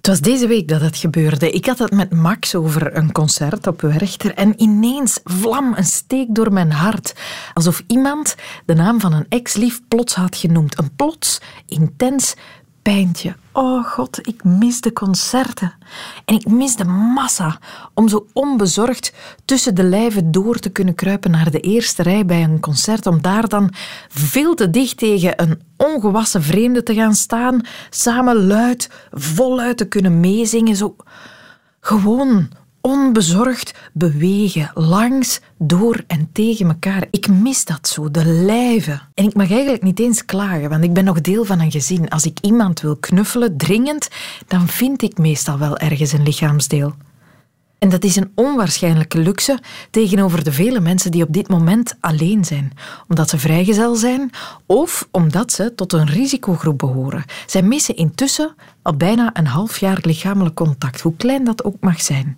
Het was deze week dat het gebeurde. Ik had het met Max over een concert op Werchter en ineens vlam een steek door mijn hart. Alsof iemand de naam van een ex-lief plots had genoemd. Een plots, intens pijntje. Oh god, ik mis de concerten. En ik mis de massa om zo onbezorgd tussen de lijven door te kunnen kruipen naar de eerste rij bij een concert. Om daar dan veel te dicht tegen een ongewassen vreemde te gaan staan. Samen luid, voluit te kunnen meezingen. Zo gewoon onbezorgd bewegen, langs, door en tegen elkaar. Ik mis dat zo, de lijven. En ik mag eigenlijk niet eens klagen, want ik ben nog deel van een gezin. Als ik iemand wil knuffelen, dringend, dan vind ik meestal wel ergens een lichaamsdeel. En dat is een onwaarschijnlijke luxe tegenover de vele mensen die op dit moment alleen zijn, omdat ze vrijgezel zijn of omdat ze tot een risicogroep behoren. Zij missen intussen al bijna een half jaar lichamelijk contact, hoe klein dat ook mag zijn.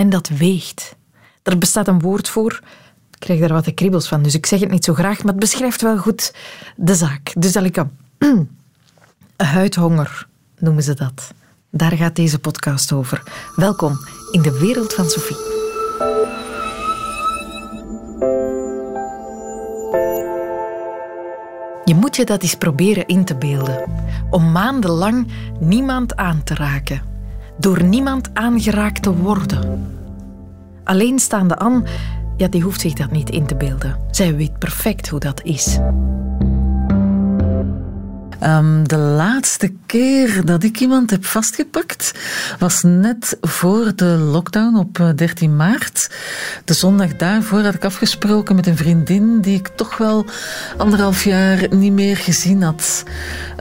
En dat weegt. Er bestaat een woord voor. Ik krijg daar wat de kriebels van, dus ik zeg het niet zo graag, maar het beschrijft wel goed de zaak. Dus dat ik kan. Huidhonger noemen ze dat. Daar gaat deze podcast over. Welkom in de wereld van Sophie. Je moet je dat eens proberen in te beelden. Om maandenlang niemand aan te raken door niemand aangeraakt te worden. Alleenstaande Anne, ja, die hoeft zich dat niet in te beelden. Zij weet perfect hoe dat is. Um, de laatste keer dat ik iemand heb vastgepakt was net voor de lockdown op 13 eh, maart. De zondag daarvoor had ik afgesproken met een vriendin die ik toch wel anderhalf jaar niet meer gezien had.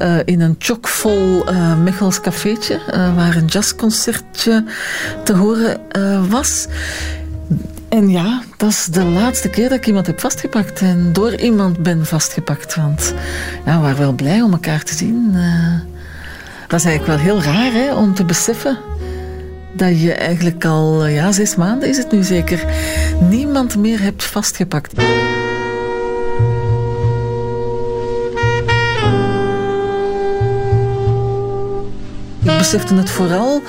Uh, in een chockvol uh, Mechels cafeetje waar een jazzconcertje te horen was. En ja, dat is de laatste keer dat ik iemand heb vastgepakt. En door iemand ben vastgepakt. Want ja, we waren wel blij om elkaar te zien. Uh, dat is eigenlijk wel heel raar hè, om te beseffen dat je eigenlijk al, ja, zes maanden is het nu zeker, niemand meer hebt vastgepakt. Besefte het vooral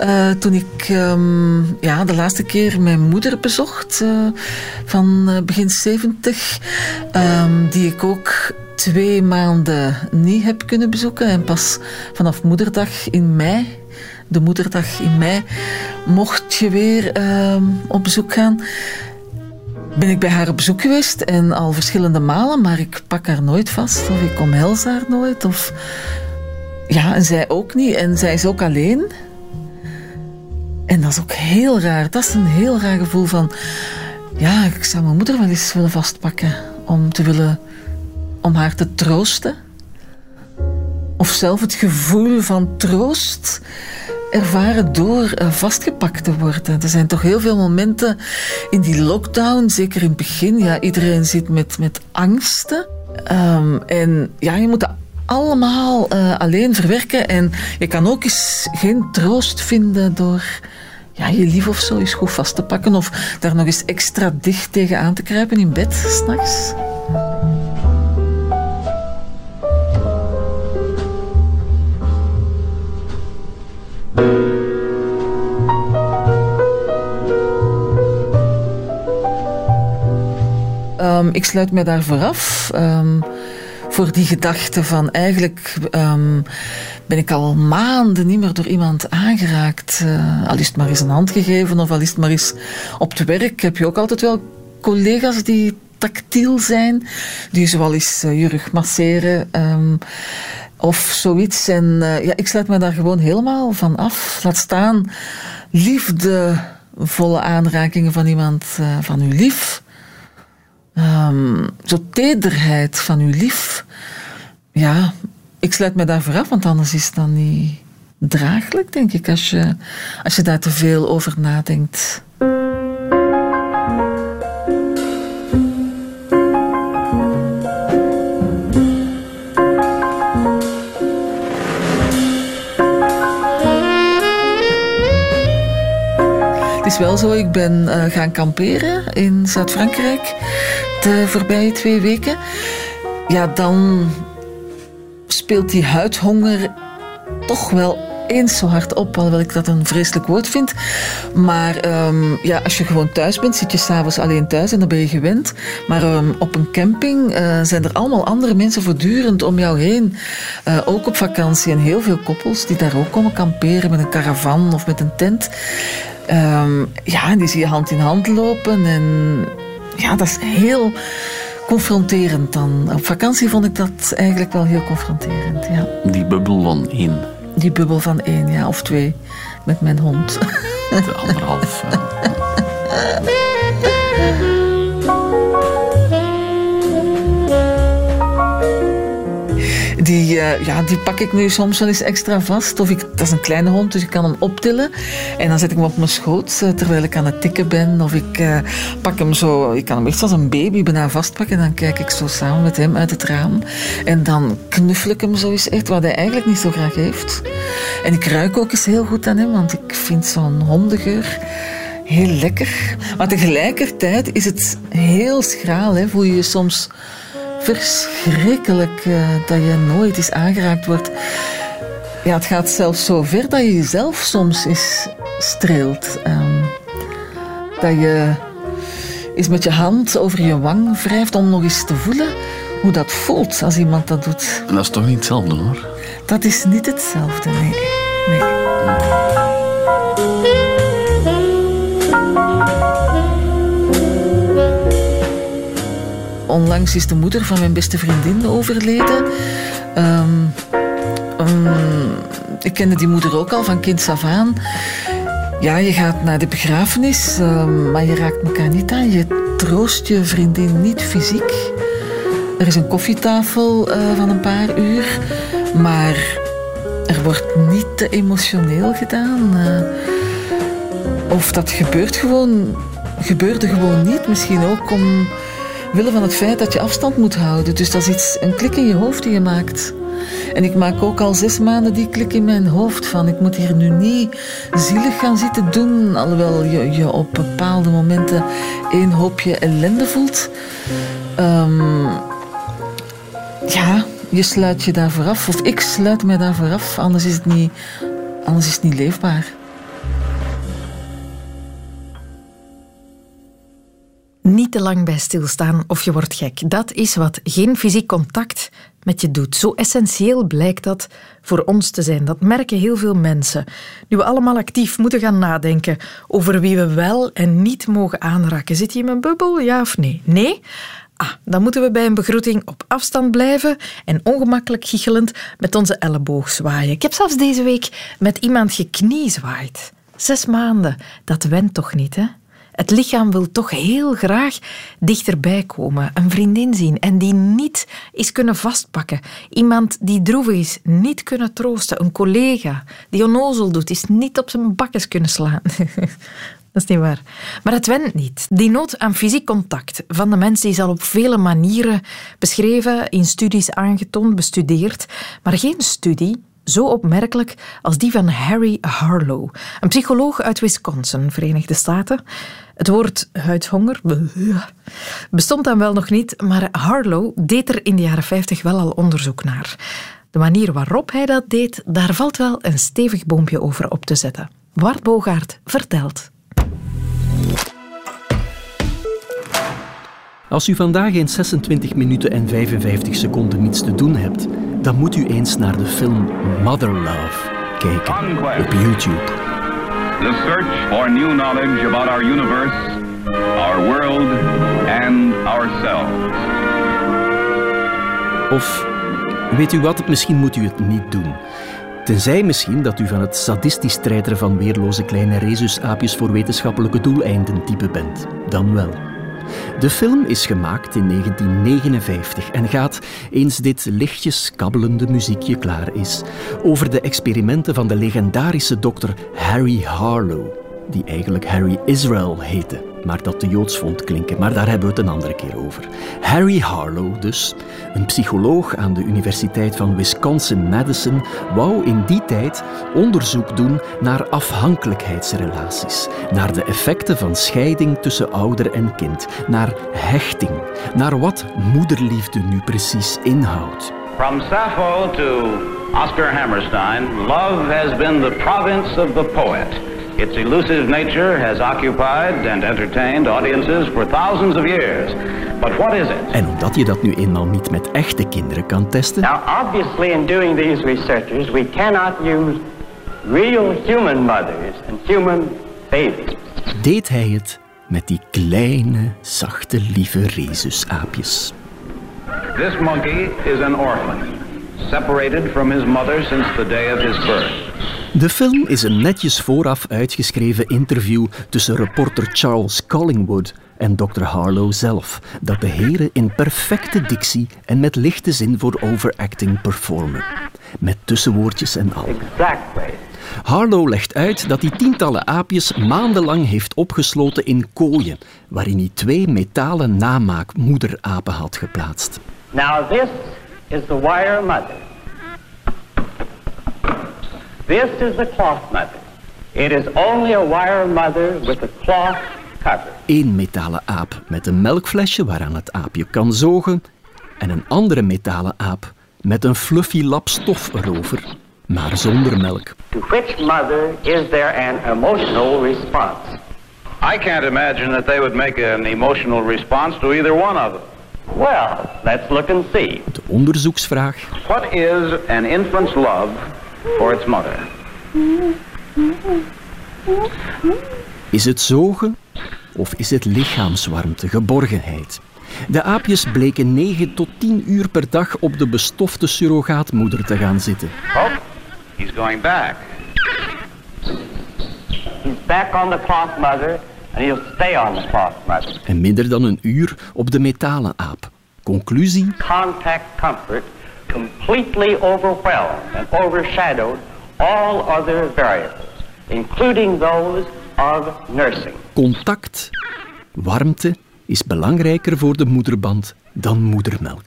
uh, toen ik um, ja, de laatste keer mijn moeder bezocht, uh, van uh, begin 70, um, die ik ook twee maanden niet heb kunnen bezoeken. En pas vanaf moederdag in mei, de moederdag in mei, mocht je weer um, op bezoek gaan ben ik bij haar op bezoek geweest en al verschillende malen, maar ik pak haar nooit vast of ik omhels haar nooit of ja, en zij ook niet. En zij is ook alleen. En dat is ook heel raar. Dat is een heel raar gevoel van... Ja, ik zou mijn moeder wel eens willen vastpakken. Om te willen... Om haar te troosten. Of zelf het gevoel van troost ervaren door eh, vastgepakt te worden. Er zijn toch heel veel momenten in die lockdown, zeker in het begin. Ja, iedereen zit met, met angsten. Um, en ja, je moet allemaal uh, alleen verwerken. En je kan ook eens geen troost vinden door ja, je lief of zo eens goed vast te pakken. Of daar nog eens extra dicht tegen aan te kruipen in bed s'nachts. Um, ik sluit me daar vooraf. Um, voor die gedachte van eigenlijk um, ben ik al maanden niet meer door iemand aangeraakt. Uh, al is het maar eens een hand gegeven of al is het maar eens op het werk. Heb je ook altijd wel collega's die tactiel zijn, die zoal eens uh, je rug masseren. Um, of zoiets. En uh, ja, ik sluit me daar gewoon helemaal van af. Laat staan liefdevolle aanrakingen van iemand van uw lief um, zo tederheid van uw lief. Ja, ik sluit me daar vooraf, want anders is het dan niet draaglijk, denk ik, als je, als je daar te veel over nadenkt. Wel zo, ik ben uh, gaan kamperen in Zuid-Frankrijk de voorbije twee weken. Ja, dan speelt die huidhonger toch wel eens zo hard op, alhoewel ik dat een vreselijk woord vind. Maar ehm, ja, als je gewoon thuis bent, zit je s'avonds alleen thuis en dan ben je gewend. Maar ehm, op een camping uh, zijn er allemaal andere mensen voortdurend om jou heen. Uh, ook op vakantie en heel veel koppels die daar ook komen kamperen met een caravan of met een tent. Um, ja, en die zie je hand in hand lopen en ja, dat is heel confronterend dan. Op vakantie vond ik dat eigenlijk wel heel confronterend, ja. Die bubbel van één. Die bubbel van één, ja, of twee, met mijn hond. De anderhalf. uh, ja, die pak ik nu soms wel eens extra vast. Of ik, dat is een kleine hond, dus ik kan hem optillen. En dan zet ik hem op mijn schoot uh, terwijl ik aan het tikken ben. Of ik uh, pak hem zo, ik kan hem echt als een baby bijna vastpakken. En dan kijk ik zo samen met hem uit het raam. En dan knuffel ik hem zo eens echt, wat hij eigenlijk niet zo graag heeft. En ik ruik ook eens heel goed aan hem, want ik vind zo'n hondengeur heel lekker. Maar tegelijkertijd is het heel schraal. Hè? Voel je je soms verschrikkelijk uh, dat je nooit eens aangeraakt wordt. Ja, het gaat zelfs zo ver dat je jezelf soms eens streelt. Um, dat je eens met je hand over je wang wrijft om nog eens te voelen hoe dat voelt als iemand dat doet. En dat is toch niet hetzelfde hoor? Dat is niet hetzelfde, nee. nee. Onlangs is de moeder van mijn beste vriendin overleden. Um, um, ik kende die moeder ook al van kind af aan. Ja, je gaat naar de begrafenis, um, maar je raakt elkaar niet aan. Je troost je vriendin niet fysiek. Er is een koffietafel uh, van een paar uur, maar er wordt niet te emotioneel gedaan. Uh, of dat gebeurt gewoon, gebeurde gewoon niet. Misschien ook om willen van het feit dat je afstand moet houden. Dus dat is iets, een klik in je hoofd die je maakt. En ik maak ook al zes maanden die klik in mijn hoofd van ik moet hier nu niet zielig gaan zitten doen, alhoewel je je op bepaalde momenten één hoopje ellende voelt. Um, ja, je sluit je daarvoor af, of ik sluit mij daarvoor af, anders is het niet, anders is het niet leefbaar. Niet te lang bij stilstaan of je wordt gek. Dat is wat geen fysiek contact met je doet. Zo essentieel blijkt dat voor ons te zijn. Dat merken heel veel mensen. Nu we allemaal actief moeten gaan nadenken over wie we wel en niet mogen aanraken. Zit je in een bubbel, ja of nee? Nee? Ah, dan moeten we bij een begroeting op afstand blijven en ongemakkelijk giechelend met onze elleboog zwaaien. Ik heb zelfs deze week met iemand gekniezwaaid. Zes maanden, dat went toch niet, hè? Het lichaam wil toch heel graag dichterbij komen, een vriendin zien en die niet is kunnen vastpakken. Iemand die droevig is, niet kunnen troosten. Een collega die onnozel doet, is niet op zijn bakjes kunnen slaan. Dat is niet waar. Maar het went niet. Die nood aan fysiek contact van de mens is al op vele manieren beschreven, in studies aangetoond, bestudeerd. Maar geen studie zo opmerkelijk als die van Harry Harlow, een psycholoog uit Wisconsin, Verenigde Staten. Het woord huidhonger bestond dan wel nog niet, maar Harlow deed er in de jaren 50 wel al onderzoek naar. De manier waarop hij dat deed, daar valt wel een stevig boompje over op te zetten. Bart Bogaert vertelt. Als u vandaag in 26 minuten en 55 seconden niets te doen hebt, dan moet u eens naar de film Mother Love kijken op YouTube. The search for new knowledge about our universe, our world and ourselves. Of weet u wat, misschien moet u het niet doen. Tenzij misschien dat u van het sadistisch treiteren van weerloze kleine rhesusaapjes voor wetenschappelijke doeleinden type bent. Dan wel. De film is gemaakt in 1959 en gaat, eens dit lichtjes kabbelende muziekje klaar is, over de experimenten van de legendarische dokter Harry Harlow, die eigenlijk Harry Israel heette maar dat de Joods vond klinken. Maar daar hebben we het een andere keer over. Harry Harlow dus, een psycholoog aan de Universiteit van Wisconsin-Madison, wou in die tijd onderzoek doen naar afhankelijkheidsrelaties, naar de effecten van scheiding tussen ouder en kind, naar hechting, naar wat moederliefde nu precies inhoudt. From Sappho to Oscar Hammerstein, love has been the province of the poet. Its elusive nature has occupied and entertained audiences for thousands of years. But what is it? En omdat je dat nu eenmaal niet met echte kinderen kan testen, Now, obviously, in doing these researches, we cannot use real human mothers and human babies. deed hij het met die kleine, zachte, lieve rhesusaapjes. This monkey is an orphan, separated from his mother since the day of his birth. De film is een netjes vooraf uitgeschreven interview tussen reporter Charles Collingwood en Dr. Harlow zelf, dat de heren in perfecte dictie en met lichte zin voor overacting performen. Met tussenwoordjes en al. Exactly. Harlow legt uit dat hij tientallen aapjes maandenlang heeft opgesloten in kooien, waarin hij twee metalen namaakmoederapen had geplaatst. Now, this is the wire mother. This is the cloth mother. It is only a wire mother with a cloth cover. Eén metalen aap met een melkflesje waaraan het aapje kan zogen en een andere metalen aap met een fluffy lap stof erover, maar zonder melk. To which mother is there an emotional response? I can't imagine that they would make an emotional response to either one of them. Well, let's look and see. De onderzoeksvraag What is an infant's love for its mother? Is het zogen of is het lichaamswarmte, geborgenheid? De aapjes bleken 9 tot 10 uur per dag op de bestofte surrogaatmoeder te gaan zitten. Oh, he's going back. He's back on the cloth mother, and he'll stay on the cloth mother. En minder dan een uur op de metalen aap. Conclusie? Contact comfort completely overwhelmed and overshadowed all other variables, including those of nursing. Contact, warmte is belangrijker voor de moederband dan moedermelk.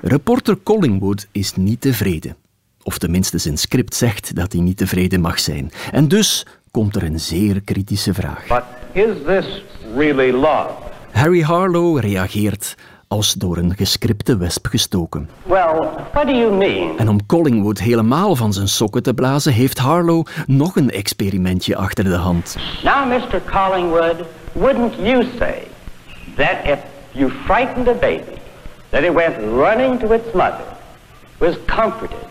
Reporter Collingwood is niet tevreden. Of tenminste zijn script zegt dat hij niet tevreden mag zijn. En dus komt er een zeer kritische vraag. But is this really love? Harry Harlow reageert als door een gescripte wesp gestoken. Well, what do you mean? En om Collingwood helemaal van zijn sokken te blazen, heeft Harlow nog een experimentje achter de hand. Now, Mr. Collingwood, wouldn't you say that if you frightened a baby, that it went running to its mother, was comforted,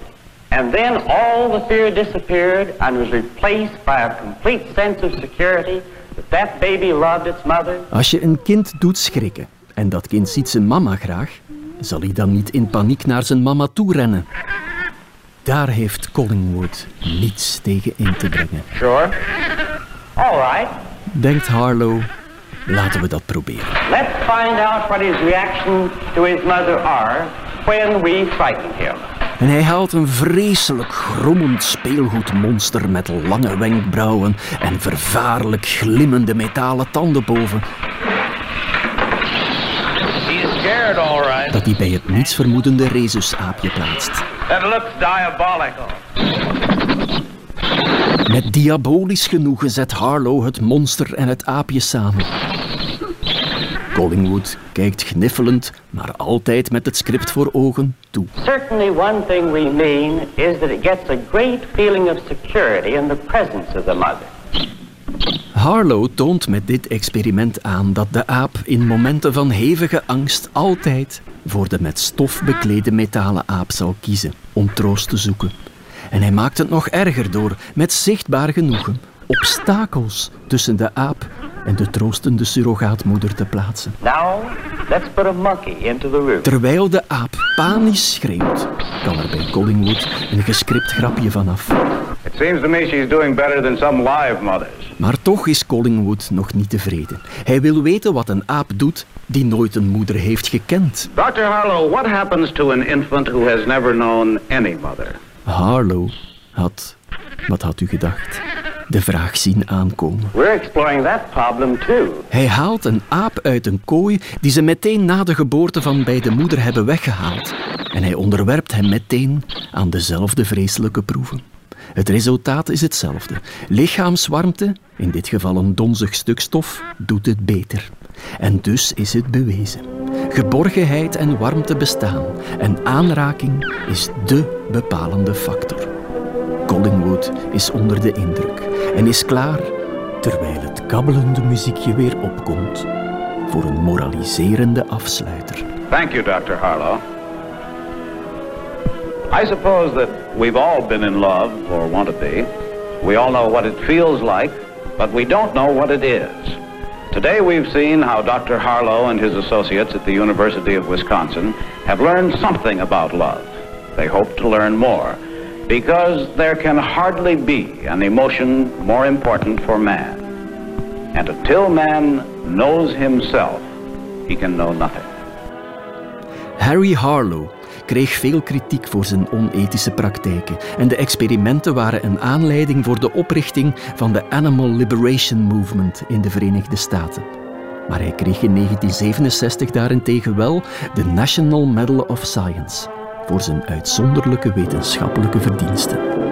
and then all the fear disappeared and was replaced by a complete sense of security that that baby loved its mother? Als je een kind doet schrikken en dat kind ziet zijn mama graag, zal hij dan niet in paniek naar zijn mama toe rennen? Daar heeft Collingwood niets tegen in te brengen. Sure. All right. Denkt Harlow, laten we dat proberen. Let's find out what his reactions to his mother are when we frighten him. En hij haalt een vreselijk grommend speelgoedmonster met lange wenkbrauwen en vervaarlijk glimmende metalen tanden boven, scared, all right. dat hij bij het nietsvermoedende rhesusaapje plaatst. That looks diabolical. Met diabolisch genoegen zet Harlow het monster en het aapje samen. Collingwood kijkt gniffelend, maar altijd met het script voor ogen, toe. Certainly, one thing we mean is that it gets a great feeling of security in the presence of the mother. Harlow toont met dit experiment aan dat de aap in momenten van hevige angst altijd voor de met stof beklede metalen aap zal kiezen om troost te zoeken. En hij maakt het nog erger door met zichtbaar genoegen obstakels tussen de aap en de troostende surrogaatmoeder te plaatsen. Now, let's put a monkey into the room. Terwijl de aap panisch schreeuwt, kan er bij Collingwood een gescript grapje vanaf. It seems to me she's doing better than some live mothers. Maar toch is Collingwood nog niet tevreden. Hij wil weten wat een aap doet die nooit een moeder heeft gekend. Dr. Harlow, what happens to an infant who has never known any mother? Harlow had, wat had u gedacht, de vraag zien aankomen. We're exploring that problem too. Hij haalt een aap uit een kooi die ze meteen na de geboorte van bij de moeder hebben weggehaald. En hij onderwerpt hem meteen aan dezelfde vreselijke proeven. Het resultaat is hetzelfde. Lichaamswarmte, in dit geval een donzig stuk stof, doet het beter. En dus is het bewezen. Geborgenheid en warmte bestaan en aanraking is dé bepalende factor. Collingwood is onder de indruk en is klaar, terwijl het kabbelende muziekje weer opkomt, voor een moraliserende afsluiter. Thank you, Dr. Harlow. I suppose that we've all been in love, or want to be. We all know what it feels like, but we don't know what it is. Today we've seen how Dr. Harlow and his associates at the University of Wisconsin have learned something about love. They hope to learn more, because there can hardly be an emotion more important for man. And until man knows himself, he can know nothing. Harry Harlow kreeg veel kritiek voor zijn onethische praktijken en de experimenten waren een aanleiding voor de oprichting van de Animal Liberation Movement in de Verenigde Staten. Maar hij kreeg in 1967 daarentegen wel de National Medal of Science voor zijn uitzonderlijke wetenschappelijke verdiensten.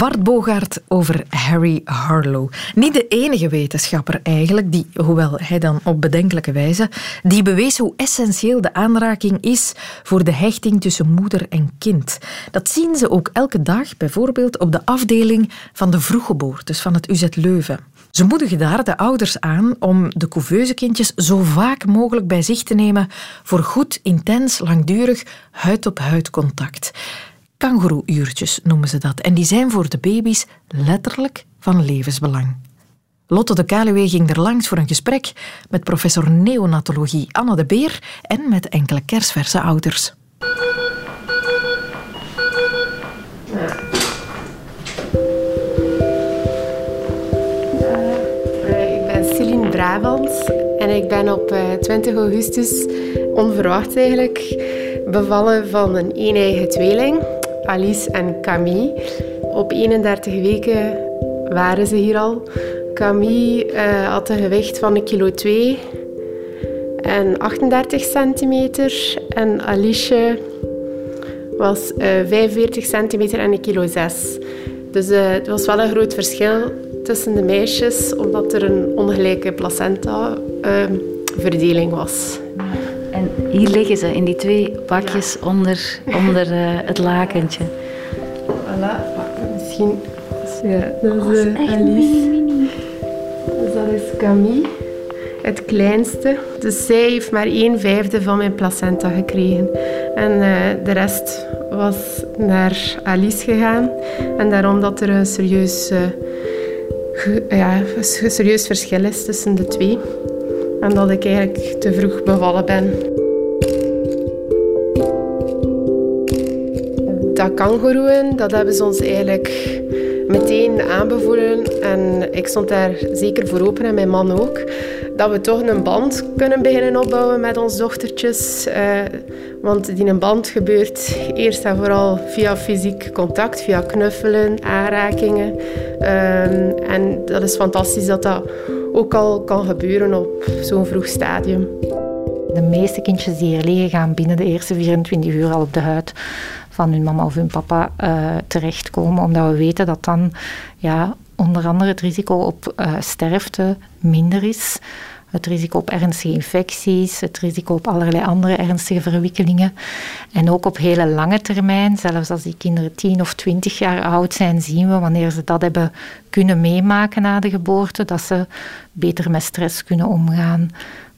Bart Bogaert over Harry Harlow. Niet de enige wetenschapper eigenlijk, die, hoewel hij dan op bedenkelijke wijze, die bewees hoe essentieel de aanraking is voor de hechting tussen moeder en kind. Dat zien ze ook elke dag, bijvoorbeeld op de afdeling van de vroeggeboortes van het UZ Leuven. Ze moedigen daar de ouders aan om de couveuse kindjes zo vaak mogelijk bij zich te nemen voor goed, intens, langdurig huid-op-huid contact. Kangoeroe-uurtjes noemen ze dat. En die zijn voor de baby's letterlijk van levensbelang. Lotte de Kaluwe ging er langs voor een gesprek met professor neonatologie Anne de Beer en met enkele kersverse ouders. Uh, ik ben Celine en ik ben op 20 augustus onverwacht eigenlijk bevallen van een een-eigen tweeling. Alice en Camille. Op 31 weken waren ze hier al. Camille uh, had een gewicht van een kilo 2 en 38 centimeter. En Alice was uh, eh, 45 centimeter en een kilo 6. Dus uh, het was wel een groot verschil tussen de meisjes, omdat er een ongelijke placenta-verdeling was. En hier liggen ze in die twee bakjes onder, onder uh, het lakentje. Voilà, misschien. Ja, dat is uh, Alice. Dus dat is Camille, het kleinste. Dus zij heeft maar een vijfde van mijn placenta gekregen. En uh, de rest was naar Alice gegaan. En daarom dat er een serieus, ja, een serieus verschil is tussen de twee en dat ik eigenlijk te vroeg bevallen ben. Dat hebben ze ons eigenlijk meteen aanbevolen. En ik stond daar zeker voor open en mijn man ook. Dat we toch een band kunnen beginnen opbouwen met onze dochtertjes. Eh, want die een band gebeurt eerst en vooral via fysiek contact, via knuffelen, aanrakingen. Ehm, en dat is fantastisch dat dat ook al kan gebeuren op zo'n vroeg stadium. De meeste kindjes die hier liggen gaan binnen de eerste 24 uur al op de huid van hun mama of hun papa uh, terechtkomen, omdat we weten dat dan ja, onder andere het risico op uh, sterfte minder is het risico op ernstige infecties, het risico op allerlei andere ernstige verwikkelingen. En ook op hele lange termijn, zelfs als die kinderen 10 of 20 jaar oud zijn, zien we wanneer ze dat hebben kunnen meemaken na de geboorte, dat ze beter met stress kunnen omgaan,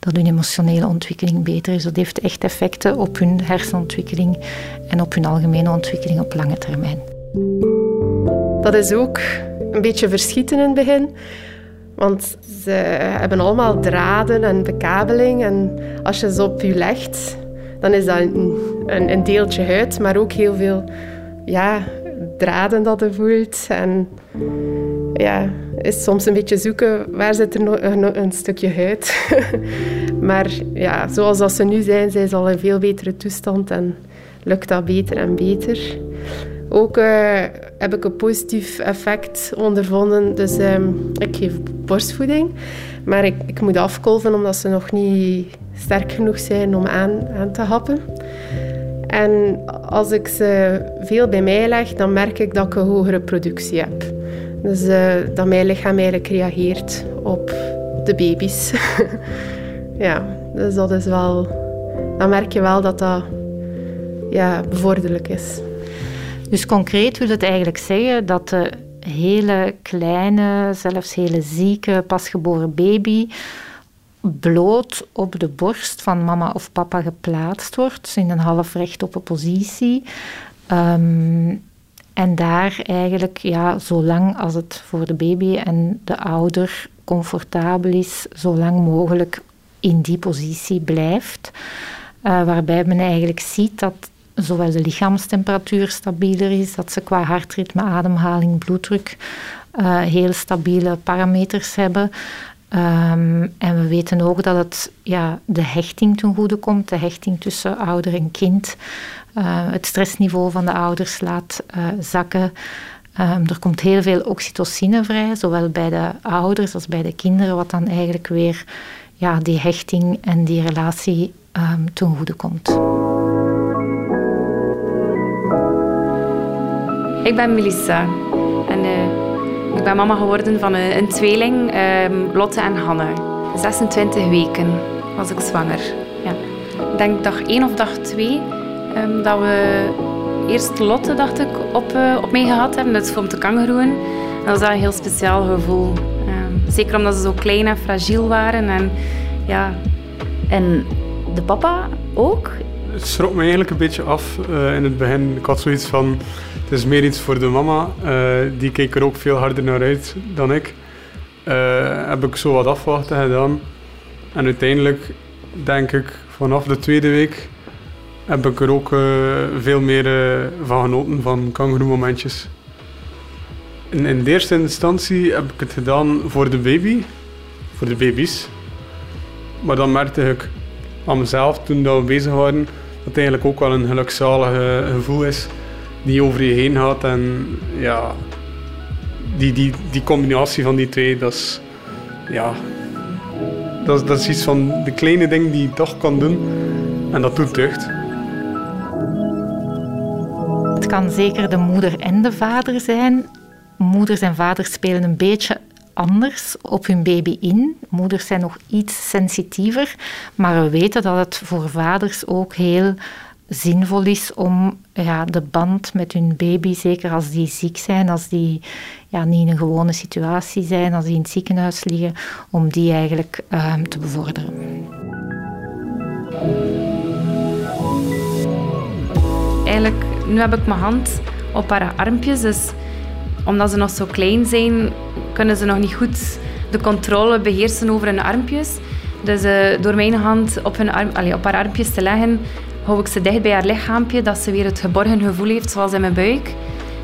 dat hun emotionele ontwikkeling beter is. Dat heeft echt effecten op hun hersenontwikkeling en op hun algemene ontwikkeling op lange termijn. Dat is ook een beetje verschieten in het begin. Want ze hebben allemaal draden en bekabeling. En als je ze op je legt, dan is dat een, een, een deeltje huid, maar ook heel veel ja, draden dat je voelt. En ja, is soms een beetje zoeken waar zit er nog een, stukje huid. maar ja, zoals dat ze nu zijn, zijn ze al in veel betere toestand en lukt dat beter en beter. Ook uh, heb ik een positief effect ondervonden. Dus uh, ik geef borstvoeding. Maar ik, ik, moet afkolven omdat ze nog niet sterk genoeg zijn om aan, aan te happen. En als ik ze veel bij mij leg, dan merk ik dat ik een hogere productie heb. Dus uh, dat mijn lichaam eigenlijk reageert op de baby's. ja, dus dat is wel... Dan merk je wel dat dat ja, bevorderlijk is. Dus concreet wil het eigenlijk zeggen dat de hele kleine, zelfs hele zieke, pasgeboren baby bloot op de borst van mama of papa geplaatst wordt, in een half rechtop positie. Um, en daar eigenlijk, ja, zolang als het voor de baby en de ouder comfortabel is, zo lang mogelijk in die positie blijft. Uh, waarbij men eigenlijk ziet dat zowel de lichaamstemperatuur stabieler is, dat ze qua hartritme, ademhaling, bloeddruk uh, heel stabiele parameters hebben. Um, en we weten ook dat het ja, de hechting ten goede komt, de hechting tussen ouder en kind. Uh, het stressniveau van de ouders laat uh, zakken. Um, er komt heel veel oxytocine vrij, zowel bij de ouders als bij de kinderen, wat dan eigenlijk weer ja, die hechting en die relatie um, ten goede komt. Ik ben Melissa en uh, ik ben mama geworden van een, een tweeling, um, Lotte en Hanne. 26 weken was ik zwanger. Ja. Ik denk dag 1 of dag 2 um, dat we eerst Lotte, dacht ik, op, uh, op mij gehad hebben. Dat is om te kangeroen. Dat was een heel speciaal gevoel. Um, zeker omdat ze zo klein en fragiel waren. En, ja. en de papa ook? Het schrok me eigenlijk een beetje af uh, in het begin. Ik had zoiets van, het is meer iets voor de mama. Uh, die keek er ook veel harder naar uit dan ik. Uh, heb ik zo wat afwachten gedaan. En uiteindelijk denk ik vanaf de tweede week heb ik er ook veel meer van genoten, van kangeroe-momentjes. In, in de eerste instantie heb ik het gedaan voor de baby, voor de baby's. Maar dan merkte ik aan mezelf, toen we bezig waren, dat het eigenlijk ook wel een gelukzalig gevoel is die over je heen gaat. En ja, die, die, die combinatie van die twee, dat is, ja, dat, is, dat is iets van de kleine dingen die je toch kan doen. En dat doet deugd. Kan zeker de moeder en de vader zijn. Moeders en vaders spelen een beetje anders op hun baby in. Moeders zijn nog iets sensitiever, maar we weten dat het voor vaders ook heel zinvol is om ja, de band met hun baby, zeker als die ziek zijn, als die ja, niet in een gewone situatie zijn, als die in het ziekenhuis liggen, om die eigenlijk uh, te bevorderen. Eigenlijk, nu heb ik mijn hand op haar armpjes, dus omdat ze nog zo klein zijn, kunnen ze nog niet goed de controle beheersen over hun armpjes. Dus uh, door mijn hand op, hun arm, allez, op haar armpjes te leggen, hou ik ze dicht bij haar lichaampje, dat ze weer het geborgen gevoel heeft, zoals in mijn buik.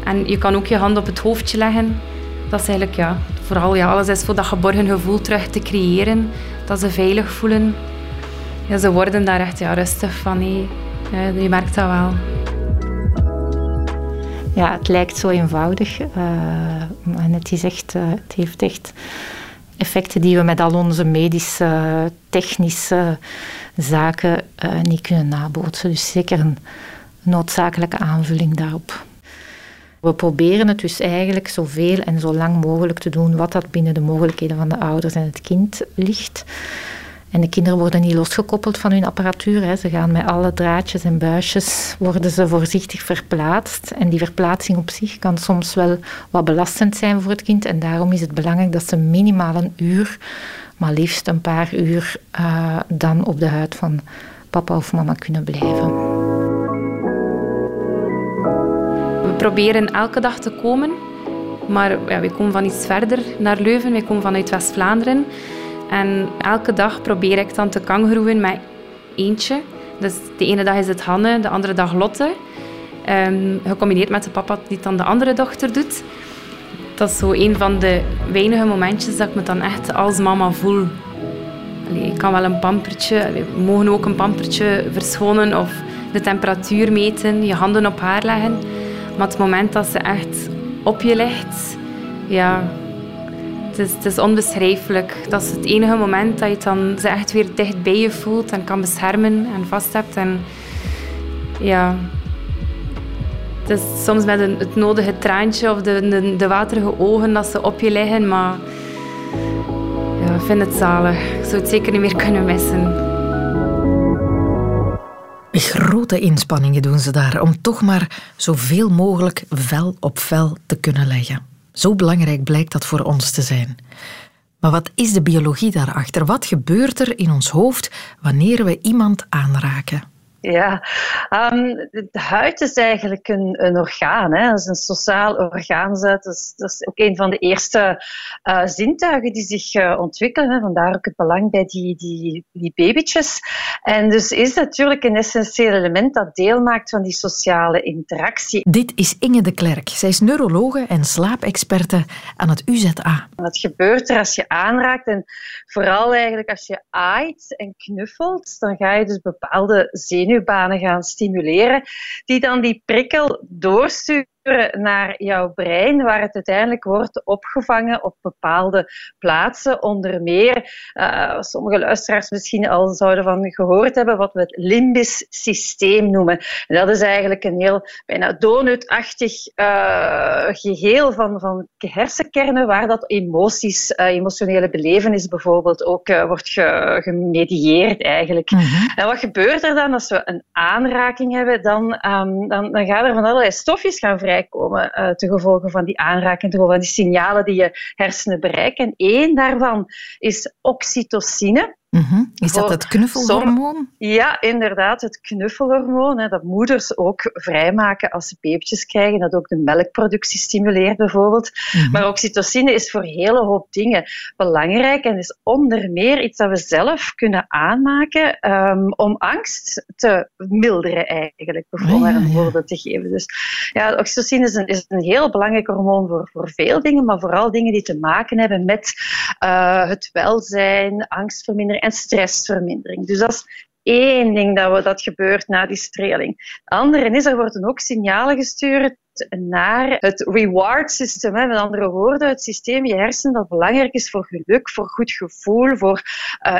En je kan ook je hand op het hoofdje leggen. Dat is eigenlijk, ja, vooral ja, alles is voor dat geborgen gevoel terug te creëren. Dat ze veilig voelen. Ja, ze worden daar echt ja, rustig van. Hé. je merkt dat wel. Ja, het lijkt zo eenvoudig. Uh, en het, is echt, uh, het heeft echt effecten die we met al onze medische, technische zaken uh, niet kunnen nabootsen. Dus zeker een noodzakelijke aanvulling daarop. We proberen het dus eigenlijk zoveel en zo lang mogelijk te doen wat dat binnen de mogelijkheden van de ouders en het kind ligt. En de kinderen worden niet losgekoppeld van hun apparatuur. Hè. Ze gaan met alle draadjes en buisjes worden ze voorzichtig verplaatst. En die verplaatsing op zich kan soms wel wat belastend zijn voor het kind. En daarom is het belangrijk dat ze minimaal een uur, maar liefst een paar uur, uh, dan op de huid van papa of mama kunnen blijven. We proberen elke dag te komen. Maar ja, we komen van iets verder naar Leuven. Wij komen vanuit West-Vlaanderen. En elke dag probeer ik dan te kangeroeven met eentje. Dus de ene dag is het Hanne, de andere dag Lotte. Um, gecombineerd met de papa die dan de andere dochter doet. Dat is zo een van de weinige momentjes dat ik me dan echt als mama voel. Allee, ik kan wel een pampertje, we mogen ook een pampertje verschonen of de temperatuur meten, je handen op haar leggen. Maar het moment dat ze echt op je ligt, ja, het is, is onbeschrijfelijk. Dat is het enige moment dat je dan ze echt weer dicht bij je voelt en kan beschermen en vast hebt. En ja, het is soms met een, het nodige traantje of de, de, waterige ogen dat ze op je liggen, maar ja, vind het zalig. Ik zou het zeker niet meer kunnen missen. Grote inspanningen doen ze daar om toch maar zoveel mogelijk vel op vel te kunnen leggen. Zo belangrijk blijkt dat voor ons te zijn. Maar wat is de biologie daarachter? Wat gebeurt er in ons hoofd wanneer we iemand aanraken? Ja, um, de huid is eigenlijk een, een orgaan. Hè. Dat is een sociaal orgaan. Dat is, dat is ook een van de eerste uh, zintuigen die zich uh, ontwikkelen. Hè. Vandaar ook het belang bij die, die, die babytjes. En dus is natuurlijk een essentieel element dat deel maakt van die sociale interactie. Dit is Inge de Klerk. Zij is neurologe en slaapexperte aan het UZA. Wat gebeurt er als je aanraakt? En vooral eigenlijk als je aait en knuffelt, dan ga je dus bepaalde zenuwen zenuwbanen gaan stimuleren, die dan die prikkel doorsturen naar jouw brein, waar het uiteindelijk wordt opgevangen op bepaalde plaatsen. Onder meer, uh, sommige luisteraars misschien al zouden van gehoord hebben, wat we het limbisch systeem noemen. En dat is eigenlijk een heel bijna donutachtig uh, geheel van, van hersenkernen, waar dat emoties, uh, emotionele belevenis bijvoorbeeld ook wordt ge, gemedieerd eigenlijk. Mm -hmm. En wat gebeurt er dan als we een aanraking hebben? Dan, um, dan, dan gaan er van allerlei stofjes gaan vrij uh, te gevolge van die aanraking, te gevolge van die signalen die je hersenen bereiken. En één daarvan is oxytocine. Mm -hmm. Is dat het knuffelhormoon? Ja, inderdaad, het knuffelhormoon. Hè, dat moeders ook vrijmaken als ze babytjes krijgen. Dat ook de melkproductie stimuleert, bijvoorbeeld. Mm -hmm. Maar oxytocine is voor een hele hoop dingen belangrijk en is onder meer iets dat we zelf kunnen aanmaken um, om angst te milderen, eigenlijk, bijvoorbeeld, oh, ja, een voorbeeld te geven. Dus ja, oxytocine is een, is een heel belangrijk hormoon voor, voor veel dingen, maar vooral dingen die te maken hebben met uh, het welzijn, angstvermindering en stressvermindering. Dus dat is één ding dat, we, dat gebeurt na die streling. Het andere is, er worden ook signalen gestuurd naar het reward system. Hè. Met andere woorden, het systeem je hersenen dat belangrijk is voor geluk, voor goed gevoel, voor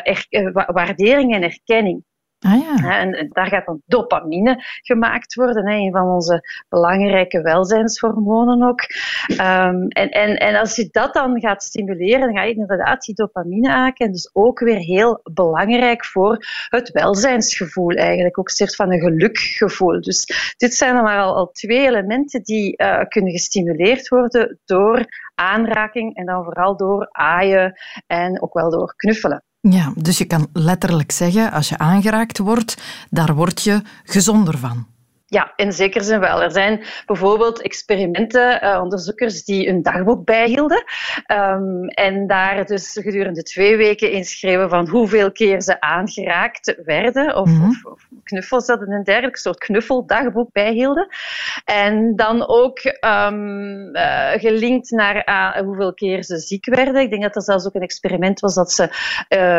er, uh, waardering en erkenning. Ah, ja. En daar gaat dan dopamine gemaakt worden, een van onze belangrijke welzijnshormonen ook. Um, en, en, en als je dat dan gaat stimuleren, dan ga je inderdaad die dopamine aanken. En dus ook weer heel belangrijk voor het welzijnsgevoel eigenlijk, ook een soort van een gelukgevoel. Dus dit zijn dan maar al, twee elementen die uh, kunnen gestimuleerd worden door aanraking en dan vooral door aaien en ook wel door knuffelen. Ja, dus je kan letterlijk zeggen, als je aangeraakt wordt, daar word je gezonder van. Ja, in zekere zin wel. Er zijn bijvoorbeeld experimenten, uh, onderzoekers die een dagboek bijhielden um, en daar dus gedurende twee weken inschreven van hoeveel keer ze aangeraakt werden of, mm -hmm. of, knuffels hadden en dergelijke, soort knuffeldagboek bijhielden. En dan ook um, uh, gelinkt naar uh, hoeveel keer ze ziek werden. Ik denk dat er zelfs ook een experiment was dat ze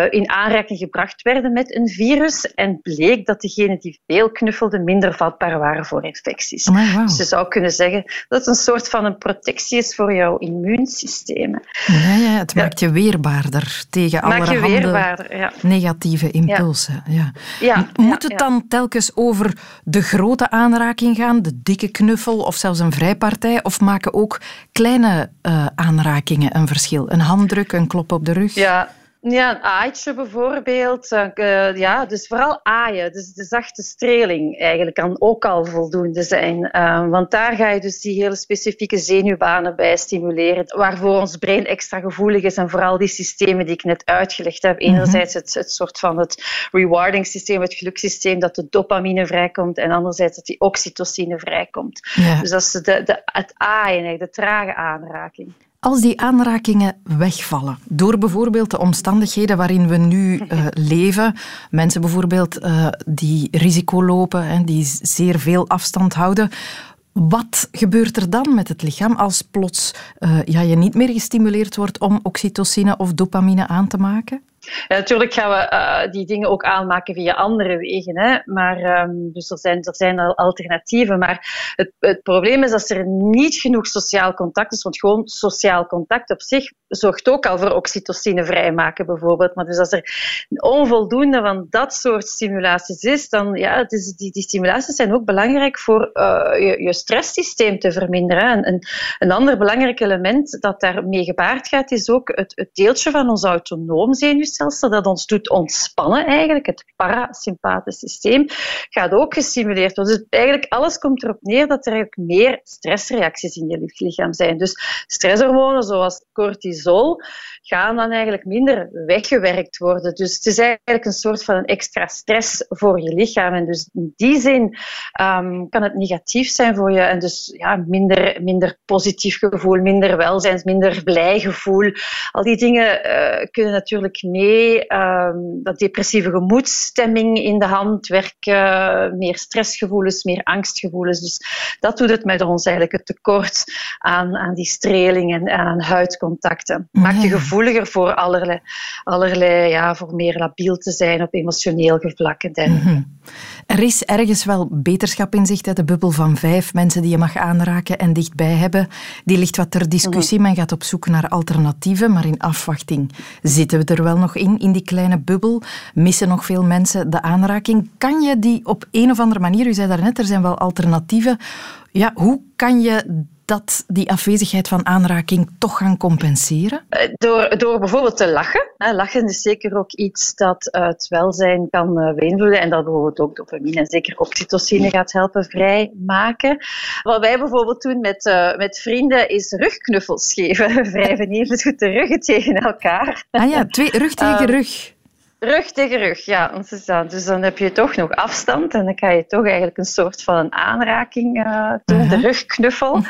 in aanraking gebracht werden met een virus en bleek dat degenen die veel knuffelden minder vatbaar waren voor infecties. Wow. Dus je zou kunnen zeggen dat het een soort van een protectie is voor jouw immuunsysteem. Ja, ja, het maakt je weerbaarder tegen allerhande ja. negatieve impulsen. Ja. Ja. Moet het dan telkens over de grote aanraking gaan, de dikke knuffel of zelfs een vrijpartij? Of maken ook kleine uh, aanrakingen een verschil? Een handdruk, een klop op de rug? Ja, ja, een aaitje bijvoorbeeld. Uh, ja, dus vooral aaien. Dus de zachte streling eigenlijk kan ook al voldoende zijn. Uh, want daar ga je dus die hele specifieke zenuwbanen bij stimuleren, waarvoor ons brein extra gevoelig is. En vooral die systemen die ik net uitgelegd heb. Enerzijds het, het soort van het rewarding systeem, het geluksysteem, dat de dopamine vrijkomt. En anderzijds dat die oxytocine vrijkomt. Ja. Dus dat is de, de, het aaien, de trage aanraking. Als die aanrakingen wegvallen, door bijvoorbeeld de omstandigheden waarin we nu uh, leven, mensen bijvoorbeeld uh, die risico lopen, hè, die zeer veel afstand houden, wat gebeurt er dan met het lichaam als plots uh, ja, je niet meer gestimuleerd wordt om oxytocine of dopamine aan te maken? Natuurlijk gaan we uh, die dingen ook aanmaken via andere wegen. Hè? Maar, um, dus er zijn, er zijn al alternatieven. Maar het, het probleem is dat er niet genoeg sociaal contact is. Want gewoon sociaal contact op zich zorgt ook al voor oxytocine vrijmaken, bijvoorbeeld. Maar dus als er onvoldoende van dat soort stimulaties is, dan ja, het is, die, die stimulaties zijn ook belangrijk voor uh, je, je stresssysteem te verminderen. En, een ander belangrijk element dat daarmee gepaard gaat, is ook het, het deeltje van ons autonoom zenuwstelsel dat ons doet ontspannen eigenlijk. Het parasympathisch systeem gaat ook gestimuleerd worden. Dus eigenlijk alles komt erop neer dat er eigenlijk meer stressreacties in je lichaam zijn. Dus stresshormonen zoals cortisol gaan dan eigenlijk minder weggewerkt worden. Dus het is eigenlijk een soort van een extra stress voor je lichaam. En dus in die zin um, kan het negatief zijn voor je. En dus ja, minder, minder positief gevoel, minder welzijn, minder blij gevoel. Al die dingen uh, kunnen natuurlijk mee. Um, dat depressieve gemoedsstemming in de hand werken, meer stressgevoelens, meer angstgevoelens. Dus dat doet het met ons eigenlijk het tekort aan, aan die streling en aan huidcontacten. Maakt je gevoeliger voor allerlei, allerlei ja, voor meer labiel te zijn op emotioneel vlak. En mhm. Er is ergens wel beterschap in zicht. De bubbel van vijf mensen die je mag aanraken en dichtbij hebben, die ligt wat ter discussie. Mhm. Men gaat op zoek naar alternatieven, maar in afwachting zitten we er wel nog in, in die kleine bubbel. Missen nog veel mensen de aanraking. Kan je die op een of andere manier, u zei daarnet, er zijn wel alternatieven. Ja, hoe kan je dat die afwezigheid van aanraking toch gaan compenseren? Eh, door, door bijvoorbeeld te lachen. Lachen is zeker ook iets dat het welzijn kan eh, beïnvloeden en dat bijvoorbeeld ook dopamine en zeker oxytocine gaat helpen vrijmaken. Wat wij bijvoorbeeld doen met, uh, met vrienden is rugknuffels geven. Wrijven even goed de ruggen tegen elkaar. Ah ja, twee, rug tegen rug. Rug tegen rug, ja. Dus dan heb je toch nog afstand en dan kan je toch eigenlijk een soort van een aanraking uh, doen, de rugknuffel.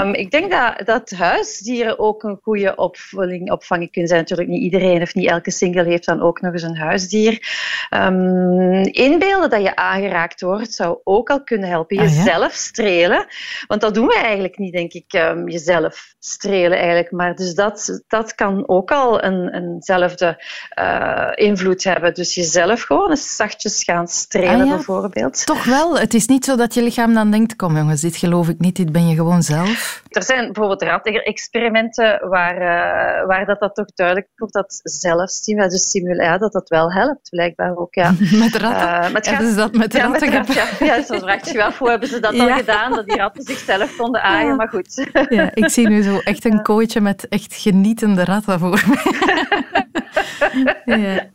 um, ik denk dat, dat huisdieren ook een goede opvulling, opvanging kunnen zijn. Natuurlijk niet iedereen of niet elke single heeft dan ook nog eens een huisdier. Um, inbeelden dat je aangeraakt wordt zou ook al kunnen helpen. Ah, jezelf strelen, want dat doen we eigenlijk niet, denk ik, um, jezelf strelen eigenlijk. Maar dus dat, dat kan ook al een, eenzelfde uh, invloed hebben. Dus jezelf gewoon eens zachtjes gaan strelen, ah bijvoorbeeld. Toch wel. Het is niet zo dat je lichaam dan denkt, kom jongens, dit geloof ik niet, dit ben je gewoon zelf. Er zijn bijvoorbeeld experimenten waar, uh, waar dat, dat toch duidelijk wordt dat zelfstimulatie, dus dat dat wel helpt, blijkbaar ook. Ja. met ratten? Uh, gaat, is dat met ja, ratten? Met ja. ja, zo vraagt je af, hoe hebben ze dat dan gedaan, dat die ratten zichzelf konden aaien, maar goed. Ja, ik zie nu zo echt een kooitje met echt genietende ratten voor me. ja.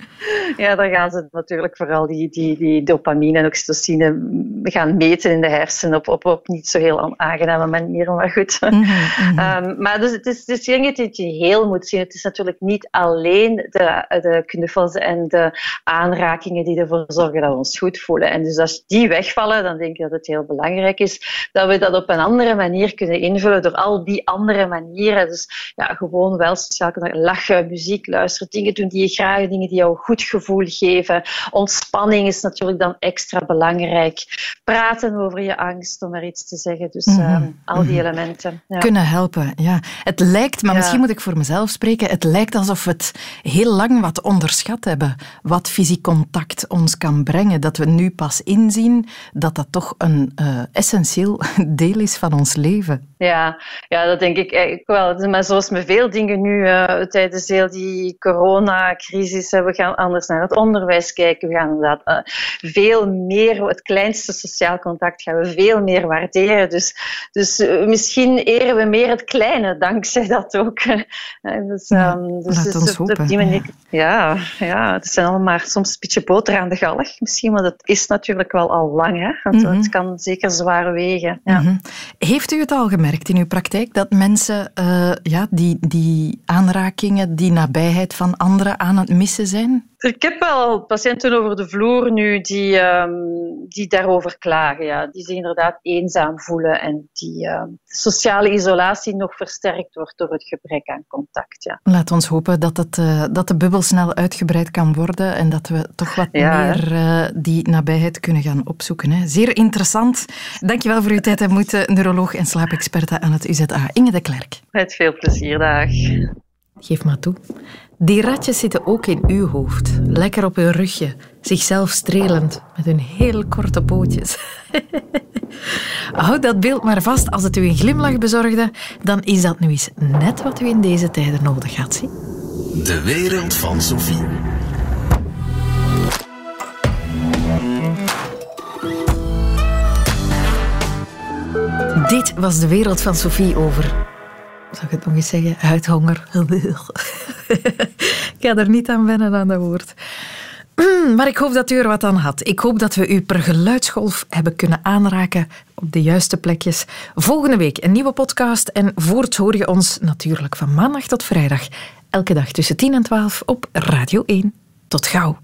ja, dan gaan ze natuurlijk vooral die, die, die dopamine en oxytocine gaan meten in de hersenen op, op, op niet zo heel aangename manieren, maar goed. Mhm, mhm. Ehm, maar dus, het is, het is denk dat je heel moet zien. Het is natuurlijk niet alleen de, de knuffels en de aanrakingen die ervoor zorgen dat we ons goed voelen. En dus als die wegvallen, dan denk ik dat het heel belangrijk is dat we dat op een andere manier kunnen invullen door al die andere manieren. Dus ja, gewoon wel sociaal kunnen lachen, muziek luisteren, dingen doen die je graag, dingen die jou goed gevoel geven. Ontspanning is natuurlijk dan extra belangrijk. Praten over je angst, om er iets te zeggen. Dus mm al die mhm. elementen. Ja. Kunnen helpen, ja. Het lijkt, maar misschien moet ik voor mezelf spreken, het lijkt alsof we het heel lang wat onderschat hebben. Wat fysiek contact ons kan brengen. Dat we nu pas inzien dat dat toch een uh, essentieel deel is van ons leven. Ja, ja dat denk ik wel. Maar zoals met veel dingen nu uh, tijdens heel die coronacrisis, we gaan anders naar het onderwijs kijken. We gaan inderdaad uh, veel meer, het kleinste sociaal contact gaan we veel meer waarderen. Dus, dus uh, misschien eren we meer het kleine, dankzij dat ook. dus, um, dus, dus hopen, op die manier, ja. ja, ja, het zijn allemaal maar soms een beetje boter aan de galg misschien, maar dat is natuurlijk wel al lang. Hè? Want mm -hmm. Het kan zeker zwaar wegen. Ja. Mm -hmm. Heeft u het al gemerkt? in uw praktijk dat mensen uh, ja, die, die aanrakingen, die nabijheid van anderen aan het missen zijn? Ik heb wel patiënten over de vloer nu die, um, die daarover klagen. Ja. Die zich inderdaad eenzaam voelen en die uh, sociale isolatie nog versterkt wordt door het gebrek aan contact. Ja. Laat ons hopen dat, het, uh, dat de bubbel snel uitgebreid kan worden en dat we toch wat ja. meer uh, die nabijheid kunnen gaan opzoeken. Hè. Zeer interessant. Dankjewel voor uw tijd en moeite, neuroloog en slaapexperte aan het UZA, Inge de Klerk. Met veel plezier, dag. Geef maar toe. Die ratjes zitten ook in uw hoofd. Lekker op hun rugje, zichzelf strelend met hun heel korte pootjes. Houd dat beeld maar vast. Als het u een glimlach bezorgde, dan is dat nu eens net wat u in deze tijden nodig had. Zie? De wereld van Sophie. Dit was de wereld van Sophie over. Zal ik het nog eens zeggen? Huidhonger. ik ga er niet aan wennen aan dat woord. Maar ik hoop dat u er wat aan had. Ik hoop dat we u per geluidsgolf hebben kunnen aanraken op de juiste plekjes. Volgende week een nieuwe podcast en voorts hoor je ons natuurlijk van maandag tot vrijdag. Elke dag tussen 10 en 12 op Radio 1. Tot gauw.